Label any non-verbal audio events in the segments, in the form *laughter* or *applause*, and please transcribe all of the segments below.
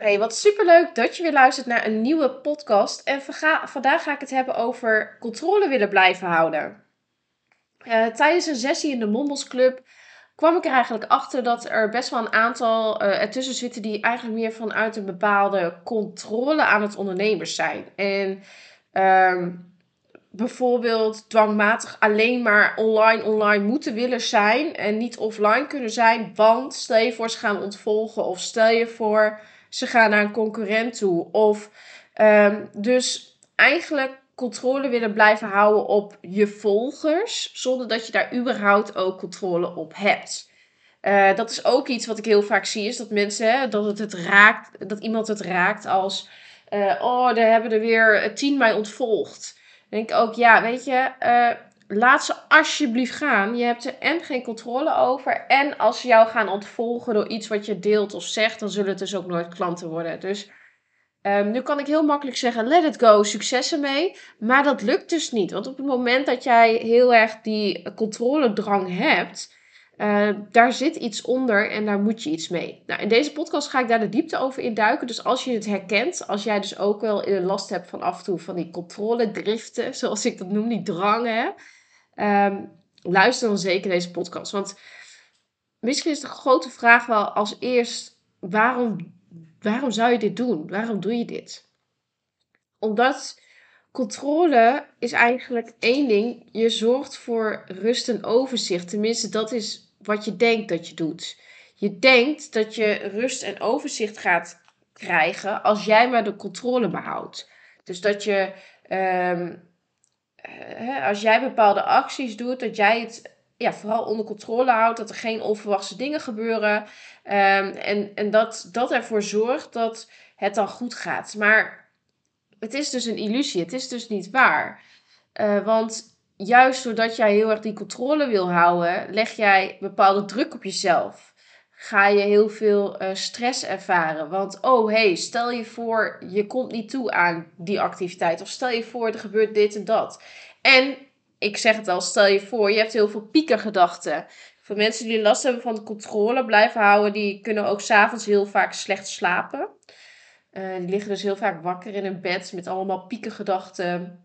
Hey, wat superleuk dat je weer luistert naar een nieuwe podcast. En vandaag ga ik het hebben over controle willen blijven houden. Uh, tijdens een sessie in de Mombos Club kwam ik er eigenlijk achter dat er best wel een aantal uh, ertussen zitten die eigenlijk meer vanuit een bepaalde controle aan het ondernemers zijn. En uh, bijvoorbeeld dwangmatig alleen maar online, online moeten willen zijn en niet offline kunnen zijn. Want stel je voor ze gaan ontvolgen of stel je voor ze gaan naar een concurrent toe. Of um, dus eigenlijk controle willen blijven houden op je volgers, zonder dat je daar überhaupt ook controle op hebt. Uh, dat is ook iets wat ik heel vaak zie, is dat mensen, dat, het, het raakt, dat iemand het raakt als, uh, oh, daar hebben er weer tien mij ontvolgd. Dan denk ik ook, ja, weet je, uh, laat ze alsjeblieft gaan. Je hebt er en geen controle over. En als ze jou gaan ontvolgen door iets wat je deelt of zegt, dan zullen het dus ook nooit klanten worden. Dus um, nu kan ik heel makkelijk zeggen: let it go, succes ermee. Maar dat lukt dus niet. Want op het moment dat jij heel erg die controledrang hebt. Uh, daar zit iets onder en daar moet je iets mee. Nou, in deze podcast ga ik daar de diepte over induiken. Dus als je het herkent, als jij dus ook wel last hebt van af en toe van die controledriften, *laughs* zoals ik dat noem, die drangen, Um, luister dan zeker deze podcast. Want misschien is de grote vraag wel als eerst: waarom, waarom zou je dit doen? Waarom doe je dit? Omdat controle is eigenlijk één ding. Je zorgt voor rust en overzicht. Tenminste, dat is wat je denkt dat je doet. Je denkt dat je rust en overzicht gaat krijgen als jij maar de controle behoudt. Dus dat je um, als jij bepaalde acties doet, dat jij het ja, vooral onder controle houdt, dat er geen onverwachte dingen gebeuren. Um, en en dat, dat ervoor zorgt dat het dan goed gaat. Maar het is dus een illusie, het is dus niet waar. Uh, want juist doordat jij heel erg die controle wil houden, leg jij bepaalde druk op jezelf. Ga je heel veel uh, stress ervaren. Want, oh hey, stel je voor, je komt niet toe aan die activiteit. Of stel je voor, er gebeurt dit en dat. En ik zeg het al, stel je voor, je hebt heel veel piekergedachten. Voor mensen die last hebben van controle blijven houden, die kunnen ook s'avonds heel vaak slecht slapen. Uh, die liggen dus heel vaak wakker in een bed met allemaal piekergedachten.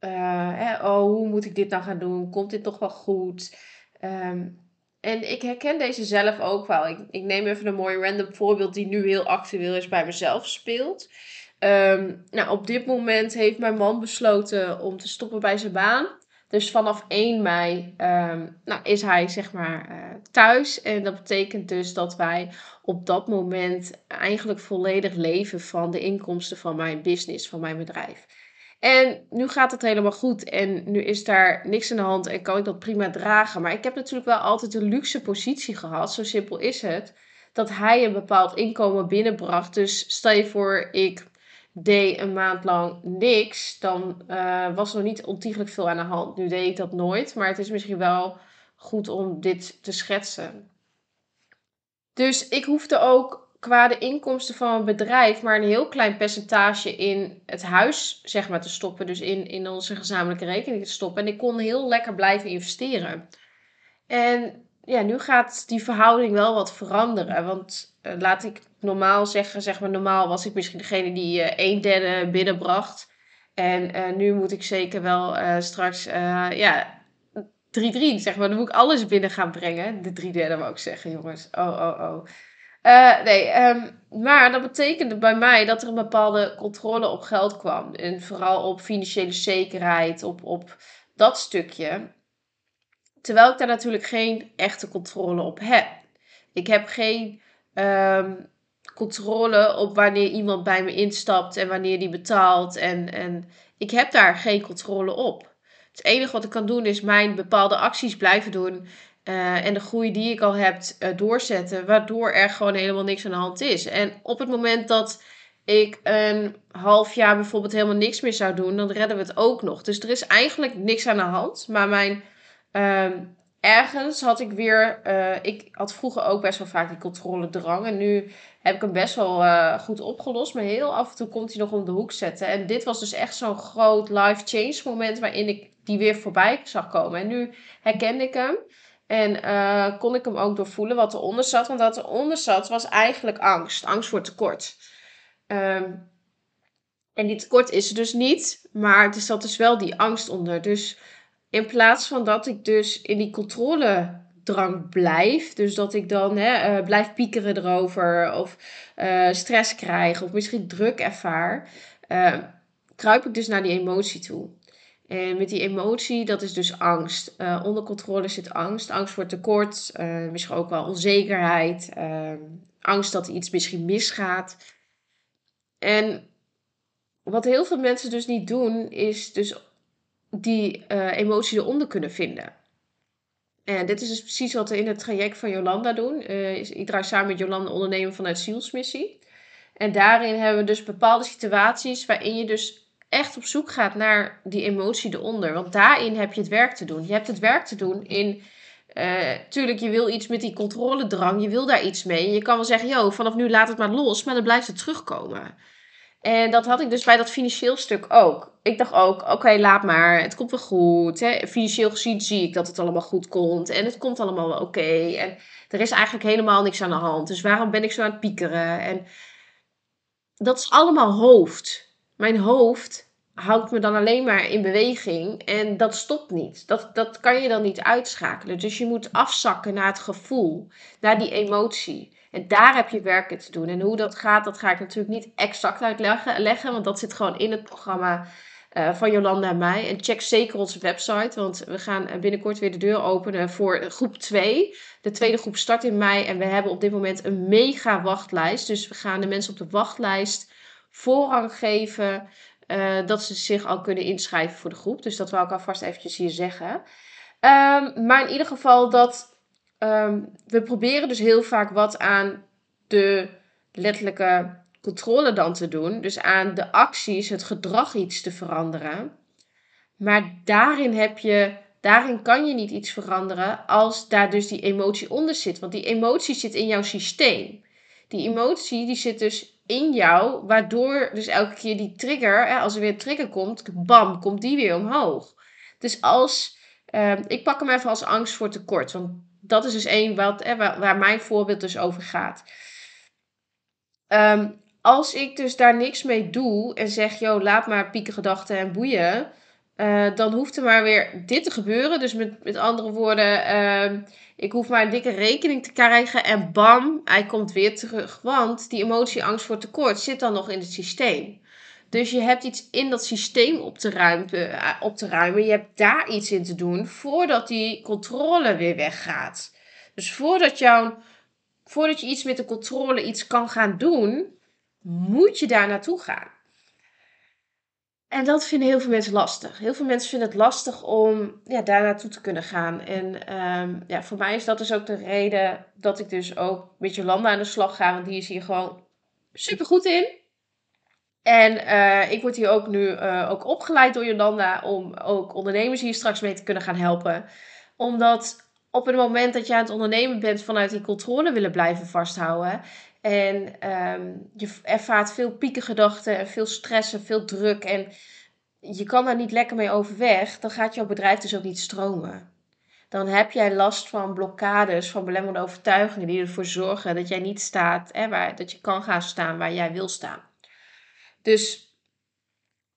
Uh, oh, hoe moet ik dit nou gaan doen? Komt dit toch wel goed? Um, en ik herken deze zelf ook wel. Ik, neem even een mooi random voorbeeld die nu heel actueel is bij mezelf speelt. Um, nou, op dit moment heeft mijn man besloten om te stoppen bij zijn baan. Dus vanaf 1 mei um, nou, is hij zeg maar uh, thuis. En dat betekent dus dat wij op dat moment eigenlijk volledig leven van de inkomsten van mijn business, van mijn bedrijf. En nu gaat het helemaal goed en nu is daar niks aan de hand en kan ik dat prima dragen. Maar ik heb natuurlijk wel altijd een luxe positie gehad, zo simpel is het, dat hij een bepaald inkomen binnenbracht. Dus stel je voor, ik deed een maand lang niks, dan uh, was er nog niet ontiegelijk veel aan de hand. Nu deed ik dat nooit, maar het is misschien wel goed om dit te schetsen. Dus ik hoefde ook qua de inkomsten van een bedrijf maar een heel klein percentage in het huis zeg maar, te stoppen. Dus in, in onze gezamenlijke rekening te stoppen. En ik kon heel lekker blijven investeren. En ja, nu gaat die verhouding wel wat veranderen. Want uh, laat ik normaal zeggen, zeg maar normaal was ik misschien degene die uh, een derde binnenbracht. En uh, nu moet ik zeker wel straks, ja, 3-3 zeg maar. Dan moet ik alles binnen gaan brengen. De drie derde wou ik zeggen, jongens. Oh, oh, oh. Uh, nee, um, maar dat betekende bij mij dat er een bepaalde controle op geld kwam. En vooral op financiële zekerheid, op, op dat stukje. Terwijl ik daar natuurlijk geen echte controle op heb. Ik heb geen um, controle op wanneer iemand bij me instapt en wanneer die betaalt. En, en ik heb daar geen controle op. Het enige wat ik kan doen is mijn bepaalde acties blijven doen. Uh, en de groei die ik al heb uh, doorzetten, waardoor er gewoon helemaal niks aan de hand is. En op het moment dat ik een half jaar bijvoorbeeld helemaal niks meer zou doen, dan redden we het ook nog. Dus er is eigenlijk niks aan de hand. Maar mijn ehm, ergens had ik weer. Uh, ik had vroeger ook best wel vaak die controledrang. En nu heb ik hem best wel goed opgelost. Maar heel af en toe komt hij nog om de hoek zetten. En dit was dus echt zo'n groot life change moment waarin ik die weer voorbij zag komen. En nu herkende ik hem. En uh, kon ik hem ook doorvoelen wat eronder zat. Want wat eronder zat was eigenlijk angst. Angst voor tekort. Um, en die tekort is er dus niet. Maar er zat dus wel die angst onder. Dus in plaats van dat ik dus in die controledrang blijf. Dus dat ik dan hè, uh, blijf piekeren erover. Of uh, stress krijg. Of misschien druk ervaar. Uh, kruip ik dus naar die emotie toe. En met die emotie, dat is dus angst. Uh, onder controle zit angst. Angst voor tekort. Uh, misschien ook wel onzekerheid. Uh, angst dat iets misschien misgaat. En wat heel veel mensen dus niet doen, is dus die emotie eronder kunnen vinden. En dit is dus precies wat we in het traject van Jolanda doen. ik draai samen met Jolanda ondernemen vanuit zielsmissie. En daarin hebben we dus bepaalde situaties waarin je dus echt op zoek gaat naar die emotie eronder. Want daarin heb je het werk te doen. Je hebt het werk te doen in. Uh, tuurlijk, je wil iets met die controledrang. Je wil daar iets mee. Je kan wel zeggen, yo, vanaf nu laat het maar los. Maar dan blijft het terugkomen. En dat had ik dus bij dat financieel stuk ook. Ik dacht ook, oké, laat maar. Het komt wel goed. Hè. Financieel gezien zie ik dat het allemaal goed komt. En het komt allemaal wel oké. En er is eigenlijk helemaal niks aan de hand. Dus waarom ben ik zo aan het piekeren? En dat is allemaal hoofd mijn hoofd houdt me dan alleen maar in beweging en dat stopt niet. Dat, dat kan je dan niet uitschakelen. Dus je moet afzakken naar het gevoel, naar die emotie. En daar heb je werken te doen. En hoe dat gaat, dat ga ik natuurlijk niet exact uitleggen, leggen, want dat zit gewoon in het programma uh, van Jolanda en mij. En check zeker onze website, want we gaan binnenkort weer de deur openen voor groep 2. De tweede groep start in mei en we hebben op dit moment een mega wachtlijst. Dus we gaan de mensen op de wachtlijst voorrang geven. Uh, dat ze zich al kunnen inschrijven voor de groep. Dus dat wil ik alvast eventjes hier zeggen. Um, maar in ieder geval dat um, we proberen dus heel vaak wat aan de letterlijke controle dan te doen. Dus aan de acties, het gedrag iets te veranderen. Maar daarin heb je, daarin kan je niet iets veranderen als daar dus die emotie onder zit. Want die emotie zit in jouw systeem. Die emotie die zit dus in jou, waardoor dus elke keer die trigger, hè, als er weer een trigger komt, bam, komt die weer omhoog. Dus als, uh, ik pak hem even als angst voor tekort, want dat is dus één wat, waar, mijn voorbeeld dus over gaat. Um, als ik dus daar niks mee doe en zeg, joh, laat maar pieken gedachten en boeien, uh, dan hoeft er maar weer dit te gebeuren. Dus met, met andere woorden, uh, ik hoef maar een dikke rekening te krijgen en bam, hij komt weer terug. Want die emotie angst voor tekort zit dan nog in het systeem. Dus je hebt iets in dat systeem op te, ruimen, eh, op te ruimen. Je hebt daar iets in te doen voordat die controle weer weggaat. Dus voordat, voordat je iets met de controle iets kan gaan doen, moet je daar naartoe gaan. En dat vinden heel veel mensen lastig. Heel veel mensen vinden het lastig om ja, daar naartoe te kunnen gaan. En um, ja, voor mij is dat dus ook de reden dat ik dus ook met Jolanda aan de slag ga. Want die is hier gewoon super goed in. En uh, ik word hier ook nu uh, ook opgeleid door Jolanda om ook ondernemers hier straks mee te kunnen gaan helpen. Omdat op het moment dat je aan het ondernemen bent vanuit die controle willen blijven vasthouden, en um, je ervaart veel piekengedachten en veel stress en veel druk. En je kan daar niet lekker mee overweg. Dan gaat jouw bedrijf dus ook niet stromen. Dan heb jij last van blokkades, van belemmerende overtuigingen die ervoor zorgen dat jij niet staat, hè, waar, dat je kan gaan staan waar jij wil staan. Dus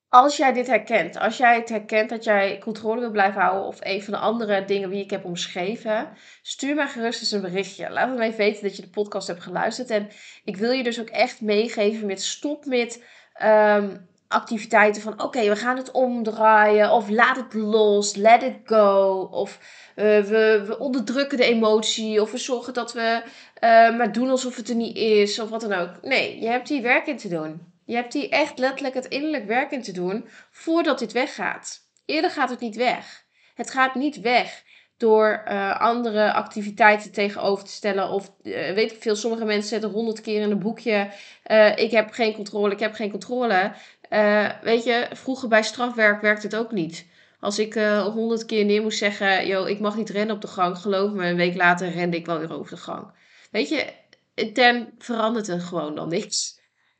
als jij dit herkent, als jij het herkent dat jij controle wil blijven houden of een van de andere dingen die ik heb omschreven, stuur mij gerust eens een berichtje. Laat me even weten dat je de podcast hebt geluisterd. En ik wil je dus ook echt meegeven met stop met um, activiteiten van oké, we gaan het omdraaien of laat het los, let it go. Of uh, we, we onderdrukken de emotie of we zorgen dat we uh, maar doen alsof het er niet is of wat dan ook. Nee, je hebt hier werk in te doen. Je hebt hier echt letterlijk het innerlijk werk in te doen voordat dit weggaat. Eerder gaat het niet weg. Het gaat niet weg door uh, andere activiteiten tegenover te stellen. Of uh, weet ik veel, sommige mensen zetten honderd keer in een boekje: uh, Ik heb geen controle, ik heb geen controle. weet je, vroeger bij strafwerk werkt het ook niet. Als ik honderd keer neer moest zeggen: Yo, ik mag niet rennen op de gang, geloof me, een week later rende ik wel weer over de gang. Weet je, intern verandert er gewoon dan niks.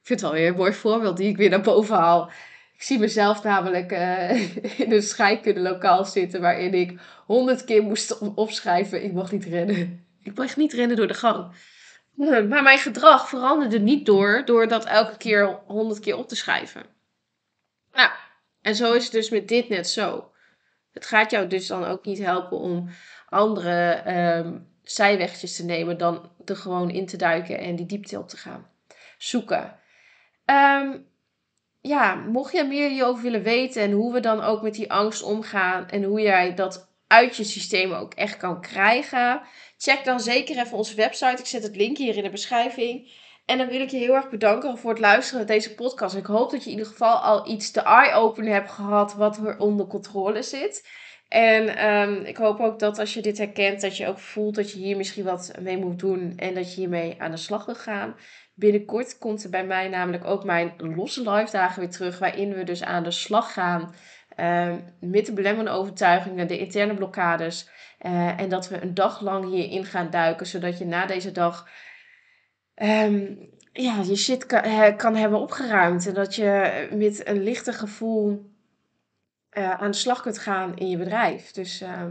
Ik vind het wel weer een mooi voorbeeld die ik weer naar boven haal. Ik zie mezelf namelijk uh, *laughs* in een scheikundelokaal zitten waarin ik honderd keer moest opschrijven: ik mag niet rennen. Ik mag niet rennen door de gang. Maar mijn gedrag veranderde niet door, door dat elke keer honderd keer op te schrijven. Nou, en zo is het dus met dit net zo. Het gaat jou dus dan ook niet helpen om andere um, zijwegjes te nemen dan er gewoon in te duiken en die diepte op te gaan. Zoeken. Um, ja, mocht je meer hierover willen weten en hoe we dan ook met die angst omgaan en hoe jij dat uit je systeem ook echt kan krijgen, check dan zeker even onze website. Ik zet het link hier in de beschrijving. En dan wil ik je heel erg bedanken voor het luisteren naar deze podcast. Ik hoop dat je in ieder geval al iets te eye-opener hebt gehad wat er onder controle zit. En um, ik hoop ook dat als je dit herkent, dat je ook voelt dat je hier misschien wat mee moet doen en dat je hiermee aan de slag wil gaan. Binnenkort komt er bij mij namelijk ook mijn losse live dagen weer terug, waarin we dus aan de slag gaan uh, met de belemmerende overtuigingen, de interne blokkades. Uh, en dat we een dag lang hierin gaan duiken, zodat je na deze dag um, ja, je shit kan, kan, hebben opgeruimd. En dat je met een lichter gevoel uh, aan de slag kunt gaan in je bedrijf. Dus uh,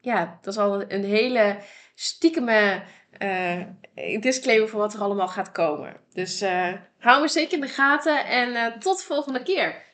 ja, dat is al een hele stiekeme uh, disclaimer voor wat er allemaal gaat komen. Dus uh, hou me zeker in de gaten en tot de volgende keer.